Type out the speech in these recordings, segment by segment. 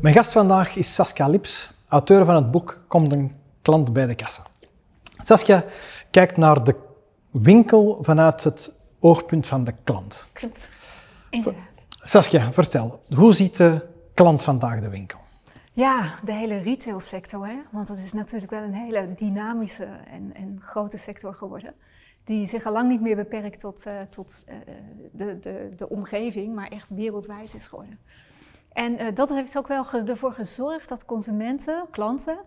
Mijn gast vandaag is Saskia Lips, auteur van het boek Komt een klant bij de kassa. Saskia kijkt naar de winkel vanuit het oogpunt van de klant. Klopt, inderdaad. Saskia, vertel, hoe ziet de klant vandaag de winkel? Ja, de hele retailsector, hè? want dat is natuurlijk wel een hele dynamische en, en grote sector geworden. Die zich al lang niet meer beperkt tot, uh, tot uh, de, de, de omgeving, maar echt wereldwijd is geworden. En uh, dat heeft ook wel ervoor gezorgd dat consumenten, klanten,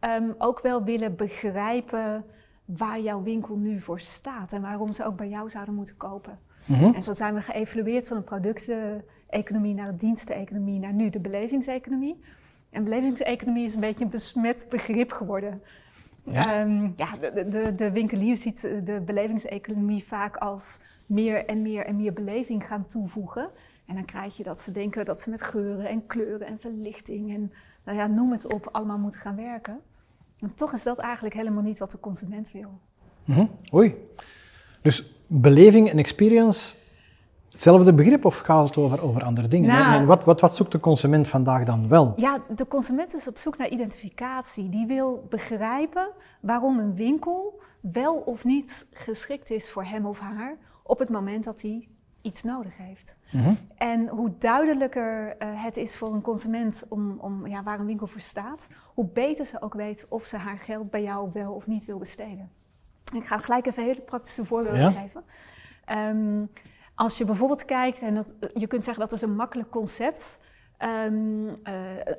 um, ook wel willen begrijpen waar jouw winkel nu voor staat en waarom ze ook bij jou zouden moeten kopen. Mm -hmm. En zo zijn we geëvalueerd van een producteconomie naar een diensteconomie naar nu de belevingseconomie. En belevingseconomie is een beetje een besmet begrip geworden. Ja, um, ja de, de, de, winkelier ziet de belevingseconomie vaak als meer en meer en meer beleving gaan toevoegen. En dan krijg je dat ze denken dat ze met geuren en kleuren en verlichting en nou ja, noem het op, allemaal moeten gaan werken. En toch is dat eigenlijk helemaal niet wat de consument wil. Mm -hmm. Oei. Dus beleving en experience, hetzelfde begrip of gaat het over, over andere dingen? Nou, en wat, wat, wat zoekt de consument vandaag dan wel? Ja, de consument is op zoek naar identificatie. Die wil begrijpen waarom een winkel wel of niet geschikt is voor hem of haar op het moment dat hij iets nodig heeft. Mm -hmm. En hoe duidelijker uh, het is voor een consument om, om ja, waar een winkel voor staat, hoe beter ze ook weet of ze haar geld bij jou wel of niet wil besteden. Ik ga gelijk even hele praktische voorbeelden ja? geven. Um, als je bijvoorbeeld kijkt, en dat, je kunt zeggen dat is een makkelijk concept, um, uh,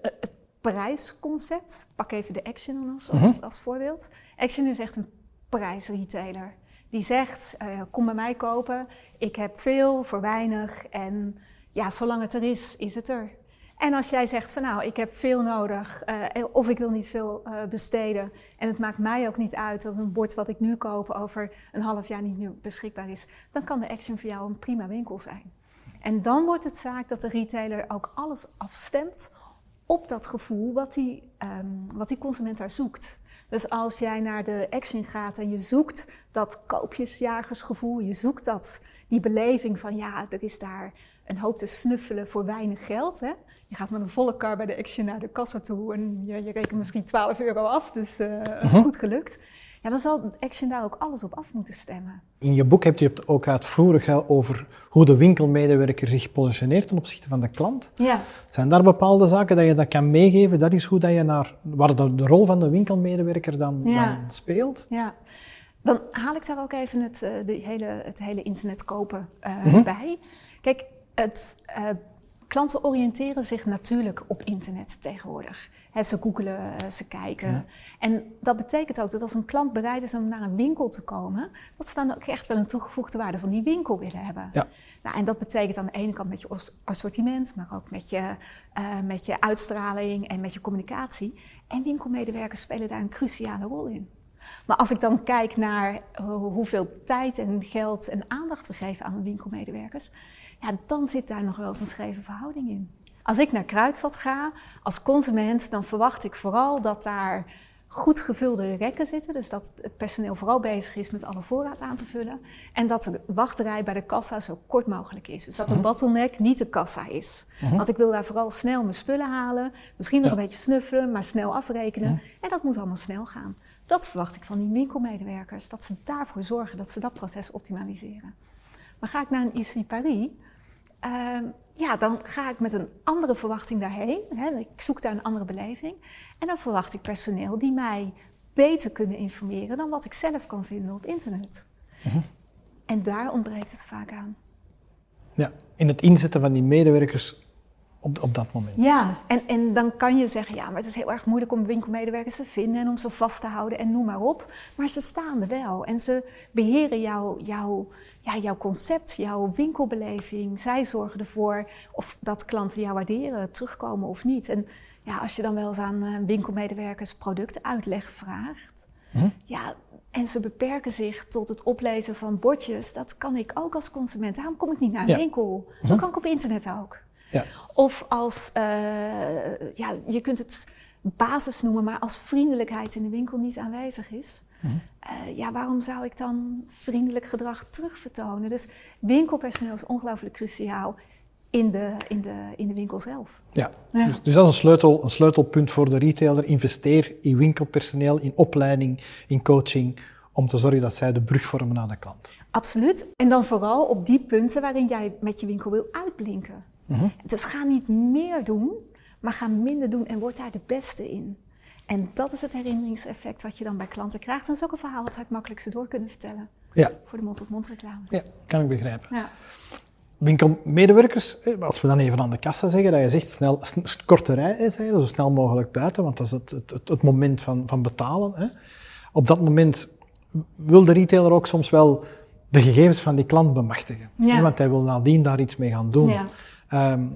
het prijsconcept. Pak even de Action als, als, mm -hmm. als voorbeeld. Action is echt een prijsretailer. Die zegt, uh, kom bij mij kopen, ik heb veel voor weinig en ja, zolang het er is, is het er. En als jij zegt van nou, ik heb veel nodig uh, of ik wil niet veel besteden en het maakt mij ook niet uit dat een bord wat ik nu koop over een half jaar niet meer beschikbaar is, dan kan de Action voor jou een prima winkel zijn. En dan wordt het zaak dat de retailer ook alles afstemt op dat gevoel wat die, um, wat die consument daar zoekt. Dus als jij naar de Action gaat en je zoekt dat koopjesjagersgevoel, je zoekt dat, die beleving van ja, er is daar een hoop te snuffelen voor weinig geld. Hè? Je gaat met een volle kar bij de Action naar de kassa toe en je, je rekent misschien 12 euro af, dus uh, uh-huh. goed gelukt. Ja, dan zal Action daar ook alles op af moeten stemmen. In je boek heb je het ook uitvoerig over hoe de winkelmedewerker zich positioneert ten opzichte van de klant. Ja. Zijn daar bepaalde zaken dat je dat kan meegeven? Dat is hoe dat je naar, waar de, de rol van de winkelmedewerker dan, ja. dan speelt? Ja. Dan haal ik daar ook even het, de hele, het hele internet kopen uh, mm-hmm. bij. Kijk, het, uh, klanten oriënteren zich natuurlijk op internet tegenwoordig. He, ze googelen, ze kijken. Ja. En dat betekent ook dat als een klant bereid is om naar een winkel te komen, dat ze dan ook echt wel een toegevoegde waarde van die winkel willen hebben. Ja. Nou, en dat betekent aan de ene kant met je assortiment, maar ook met je, uh, met je uitstraling en met je communicatie. En winkelmedewerkers spelen daar een cruciale rol in. Maar als ik dan kijk naar hoeveel tijd en geld en aandacht we geven aan de winkelmedewerkers, ja, dan zit daar nog wel eens een scheve verhouding in. Als ik naar Kruidvat ga, als consument, dan verwacht ik vooral dat daar goed gevulde rekken zitten. Dus dat het personeel vooral bezig is met alle voorraad aan te vullen. En dat de wachterij bij de kassa zo kort mogelijk is. Dus dat de bottleneck niet de kassa is. Uh -huh. Want ik wil daar vooral snel mijn spullen halen. Misschien nog ja. een beetje snuffelen, maar snel afrekenen. Uh -huh. En dat moet allemaal snel gaan. Dat verwacht ik van die winkelmedewerkers. Dat ze daarvoor zorgen dat ze dat proces optimaliseren. Maar ga ik naar een IC Paris... Uh, ja, dan ga ik met een andere verwachting daarheen. Hè, ik zoek daar een andere beleving. En dan verwacht ik personeel die mij beter kunnen informeren dan wat ik zelf kan vinden op internet. -huh. En daar ontbreekt het vaak aan. Ja, in het inzetten van die medewerkers op, op dat moment. Ja, en, en dan kan je zeggen, ja, maar het is heel erg moeilijk om winkelmedewerkers te vinden en om ze vast te houden en noem maar op. Maar ze staan er wel en ze beheren jouw, jouw, ja, jouw concept, jouw winkelbeleving. Zij zorgen ervoor of dat klanten jou waarderen, terugkomen of niet. En ja, als je dan wel eens aan winkelmedewerkers productuitleg vraagt, hm? ja, en ze beperken zich tot het oplezen van bordjes, dat kan ik ook als consument. Daarom kom ik niet naar een ja. winkel. Dat hm? kan ik op internet ook. Ja. Of als, uh, ja, je kunt het basis noemen, maar als vriendelijkheid in de winkel niet aanwezig is, mm-hmm. uh, ja, waarom zou ik dan vriendelijk gedrag terugvertonen? Dus winkelpersoneel is ongelooflijk cruciaal in de, in de, in de winkel zelf. Ja, Ja. Dus, dus dat is een, sleutel, een sleutelpunt voor de retailer. Investeer in winkelpersoneel, in opleiding, in coaching, om te zorgen dat zij de brug vormen naar de klant. Absoluut. En dan vooral op die punten waarin jij met je winkel wil uitblinken. Dus ga niet meer doen, maar ga minder doen en word daar de beste in. En dat is het herinneringseffect wat je dan bij klanten krijgt. En dat is ook een verhaal wat wij het makkelijkste door kunnen vertellen Ja, voor de mond-tot-mond reclame. ja, kan ik begrijpen. Ja. Winkelmedewerkers, eh, als we dan even aan de kassa zeggen, dat je zegt snel, korte rij is, hè, zo snel mogelijk buiten, want dat is het, het, het, het moment van, van betalen. Hè. Op dat moment wil de retailer ook soms wel de gegevens van die klant bemachtigen. Ja. hè, Want hij wil nadien daar iets mee gaan doen. Ja. Ehm,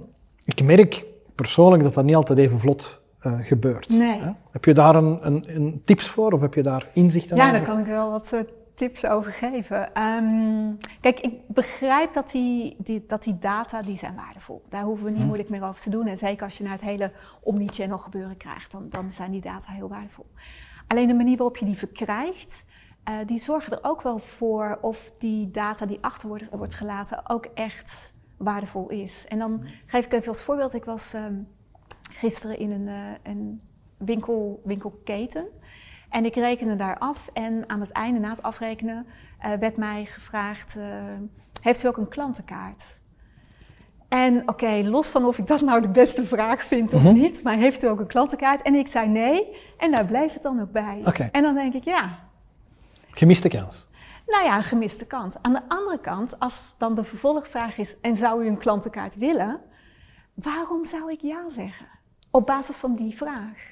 ik merk persoonlijk dat dat niet altijd even vlot eh, gebeurt. Nee. hè. Heb je daar een, een, een tips voor of heb je daar inzichten Ja, over? daar kan ik wel wat eh, tips over geven. Ehm, kijk, ik begrijp dat die, die, dat die data, die zijn waardevol. Daar hoeven we niet moeilijk meer over te doen. En zeker als je naar het hele omnichannel gebeuren krijgt, dan, dan zijn die data heel waardevol. Alleen de manier waarop je die verkrijgt, eh, die zorgen er ook wel voor of die data die achter wordt, wordt gelaten ook echt waardevol is. En dan geef ik even als voorbeeld. Ik was ehm, gisteren in een, eh, een winkel, winkelketen. En ik rekende daar af en aan het einde, na het afrekenen, eh, werd mij gevraagd, eh, heeft u ook een klantenkaart? En oké, los van of ik dat nou de beste vraag vind of niet, maar heeft u ook een klantenkaart? En ik zei nee, en daar bleef het dan ook bij. En dan denk ik, ja, Gemiste kans. Nou ja, een gemiste kant. Aan de andere kant, als dan de vervolgvraag is, en zou u een klantenkaart willen? Waarom zou ik ja zeggen? Op basis van die vraag.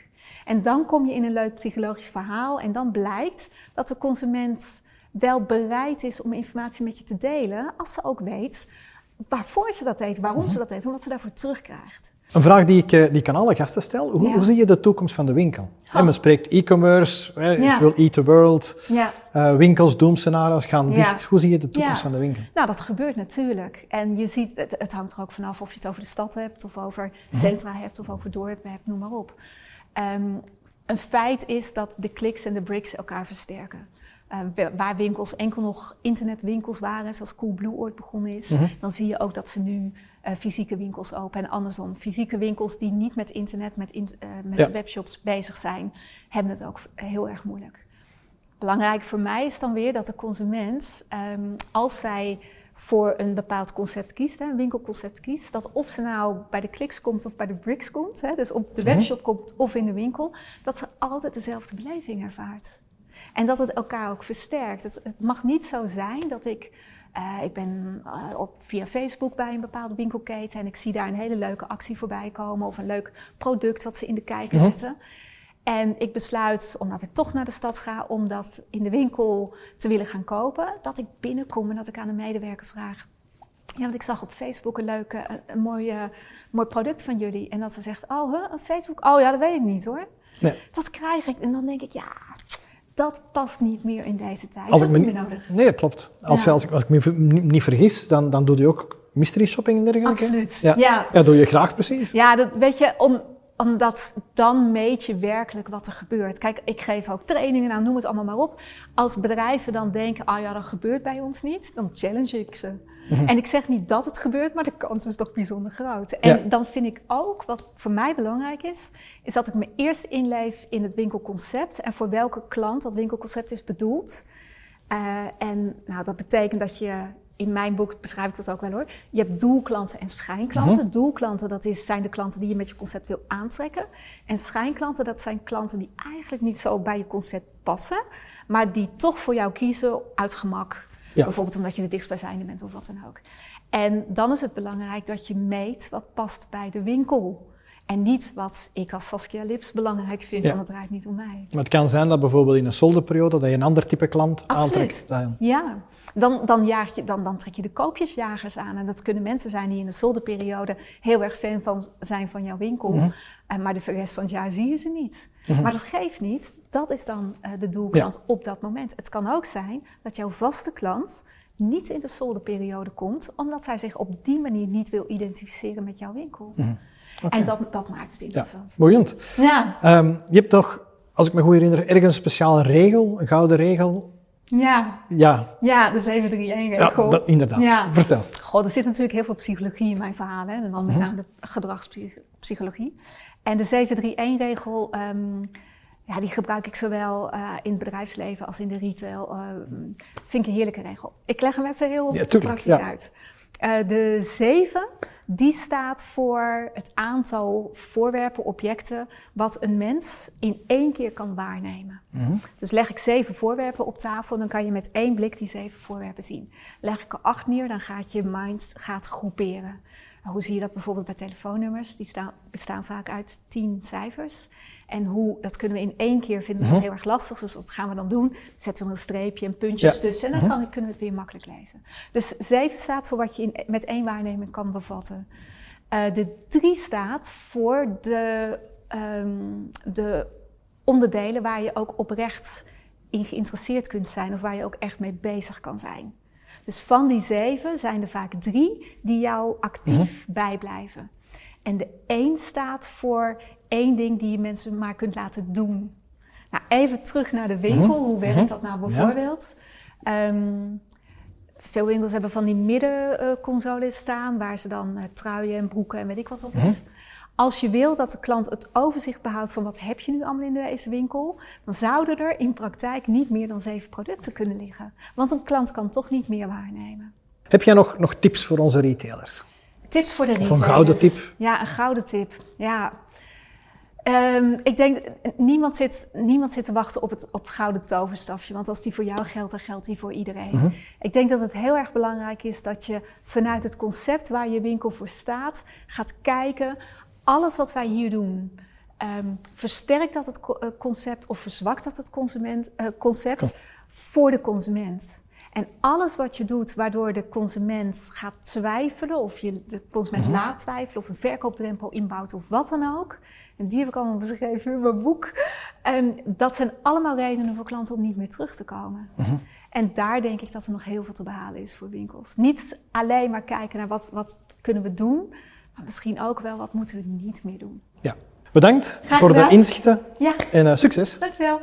En dan kom je in een leuk psychologisch verhaal en dan blijkt dat de consument wel bereid is om informatie met je te delen, als ze ook weet waarvoor ze dat deed, waarom ze dat deed, en wat ze daarvoor terugkrijgt. Een vraag die ik, eh, die ik aan alle gasten stel. Hoe, Ja. hoe zie je de toekomst van de winkel? Hè, men spreekt e-commerce, Ja. het wil eat the world, Ja. eh, winkels, doemscenario's gaan dicht. Hoe zie je de toekomst van de winkel? Nou, dat gebeurt natuurlijk. En je ziet, het, het hangt er ook vanaf of je het over de stad hebt, of over centra hebt, of over dorpen hebt, noem maar op. Ehm, een feit is dat de kliks en de bricks elkaar versterken. Eh, wa- waar winkels enkel nog internetwinkels waren, zoals Coolblue ooit begonnen is, dan zie je ook dat ze nu eh, fysieke winkels open en andersom. Fysieke winkels die niet met internet, met, in- eh, met Ja. webshops bezig zijn, hebben het ook heel erg moeilijk. Belangrijk voor mij is dan weer dat de consument, ehm, als zij voor een bepaald concept kiest, hè, een winkelconcept kiest, dat of ze nou bij de kliks komt of bij de bricks komt, hè, dus op de webshop komt of in de winkel, dat ze altijd dezelfde beleving ervaart. En dat het elkaar ook versterkt. Het, het mag niet zo zijn dat ik, eh, ik ben eh, op, via Facebook bij een bepaalde winkelketen en ik zie daar een hele leuke actie voorbij komen of een leuk product wat ze in de kijker zetten. En ik besluit, omdat ik toch naar de stad ga, om dat in de winkel te willen gaan kopen, dat ik binnenkom en dat ik aan een medewerker vraag. Ja, want ik zag op Facebook een leuk, eh, een mooi, eh, mooi product van jullie. En dat ze zegt, oh, huh, een Facebook? Oh ja, dat weet ik niet hoor. Nee. Dat krijg ik. En dan denk ik, ja, dat past niet meer in deze tijd. Als dat ik is niet meer nodig. Nee, dat klopt. Als, Ja. als, ik, als ik me niet vergis, dan, dan doe je ook mystery shopping en dergelijke. Absoluut, Ja. ja. ja, doe je graag precies. Ja, dat, weet je, om, omdat dan meet je werkelijk wat er gebeurt. Kijk, ik geef ook trainingen aan, noem het allemaal maar op. Als bedrijven dan denken, oh ja, dat gebeurt bij ons niet, dan challenge ik ze. En ik zeg niet dat het gebeurt, maar de kans is toch bijzonder groot. En Ja. dan vind ik ook, wat voor mij belangrijk is, is dat ik me eerst inleef in het winkelconcept en voor welke klant dat winkelconcept is bedoeld. Eh, en nou, dat betekent dat je, in mijn boek beschrijf ik dat ook wel hoor, je hebt doelklanten en schijnklanten. Doelklanten, dat is, zijn de klanten die je met je concept wil aantrekken. En schijnklanten, dat zijn klanten die eigenlijk niet zo bij je concept passen, maar die toch voor jou kiezen uit gemak. Bijvoorbeeld omdat je de dichtstbijzijnde bent of wat dan ook. En dan is het belangrijk dat je meet wat past bij de winkel. En niet wat ik als Saskia Lips belangrijk vind, Ja. want het draait niet om mij. Maar het kan zijn dat bijvoorbeeld in een solderperiode dat je een ander type klant Absoluut. aantrekt. Ja, dan, dan, jaag je, dan, dan trek je de koopjesjagers aan. En dat kunnen mensen zijn die in de zolderperiode heel erg fan van zijn van jouw winkel. Mhm. En maar de rest van het jaar zie je ze niet. Maar dat geeft niet. Dat is dan eh, de doelklant op dat moment. Het kan ook zijn dat jouw vaste klant niet in de zolderperiode komt, omdat zij zich op die manier niet wil identificeren met jouw winkel. En dat, dat maakt het Ja, interessant. boeiend. Ja, Ehm, je hebt toch, als ik me goed herinner, ergens een speciale regel, een gouden regel. ja, Ja, ja, de 731 ja regel. dat, inderdaad. Ja. Vertel. Goh, er zit natuurlijk heel veel psychologie in mijn verhalen. Hè? En dan met Mhm. name de gedragspsychologie. En de 731-regel, ehm, ja, die gebruik ik zowel eh, in het bedrijfsleven als in de retail. ehm, vind ik een heerlijke regel. Ik leg hem even heel Ja, tuurlijk, praktisch ja. uit. Eh, de 7, die staat voor het aantal voorwerpen, objecten, wat een mens in één keer kan waarnemen. Mhm. Dus leg ik zeven voorwerpen op tafel, dan kan je met één blik die zeven voorwerpen zien. Leg ik er acht neer, dan gaat je mind gaat groeperen. Hoe zie je dat bijvoorbeeld bij telefoonnummers? Die staan, bestaan vaak uit tien cijfers. En hoe, dat kunnen we in één keer vinden we dat heel erg lastig. Dus wat gaan we dan doen? Zetten we een streepje en puntjes Ja. tussen en dan kan, kunnen we het weer makkelijk lezen. Dus zeven staat voor wat je in, met één waarneming kan bevatten. Eh, de drie staat voor de, ehm, de onderdelen waar je ook oprecht in geïnteresseerd kunt zijn of waar je ook echt mee bezig kan zijn. Dus van die zeven zijn er vaak drie die jou actief bijblijven. En de één staat voor één ding die je mensen maar kunt laten doen. Nou, even terug naar de winkel. Hoe werkt dat nou bijvoorbeeld? Ehm, veel winkels hebben van die middenconsoles staan, waar ze dan eh, truien en broeken en weet ik wat op heeft. Als je wil dat de klant het overzicht behoudt van wat heb je nu allemaal in deze winkel, dan zouden er in praktijk niet meer dan zeven producten kunnen liggen. Want een klant kan toch niet meer waarnemen. Heb jij nog, nog tips voor onze retailers? Tips voor de een retailers. gouden tip. Ja, een gouden tip. Ja. Ehm, ik denk, niemand zit, niemand zit te wachten op het, op het gouden toverstafje. Want als die voor jou geldt, dan geldt die voor iedereen. Mhm. Ik denk dat het heel erg belangrijk is dat je vanuit het concept waar je winkel voor staat, gaat kijken. Alles wat wij hier doen, ehm, versterkt dat het eh, concept of verzwakt dat het consument, eh, concept voor de consument? En alles wat je doet waardoor de consument gaat twijfelen, of je de consument laat twijfelen, of een verkoopdrempel inbouwt, of wat dan ook. En die heb ik allemaal beschreven in mijn boek. Ehm, dat zijn allemaal redenen voor klanten om niet meer terug te komen. En daar denk ik dat er nog heel veel te behalen is voor winkels. Niet alleen maar kijken naar wat, wat kunnen we doen, maar misschien ook wel wat moeten we niet meer doen. Ja. Bedankt voor de inzichten Ja, en eh, succes. dankjewel.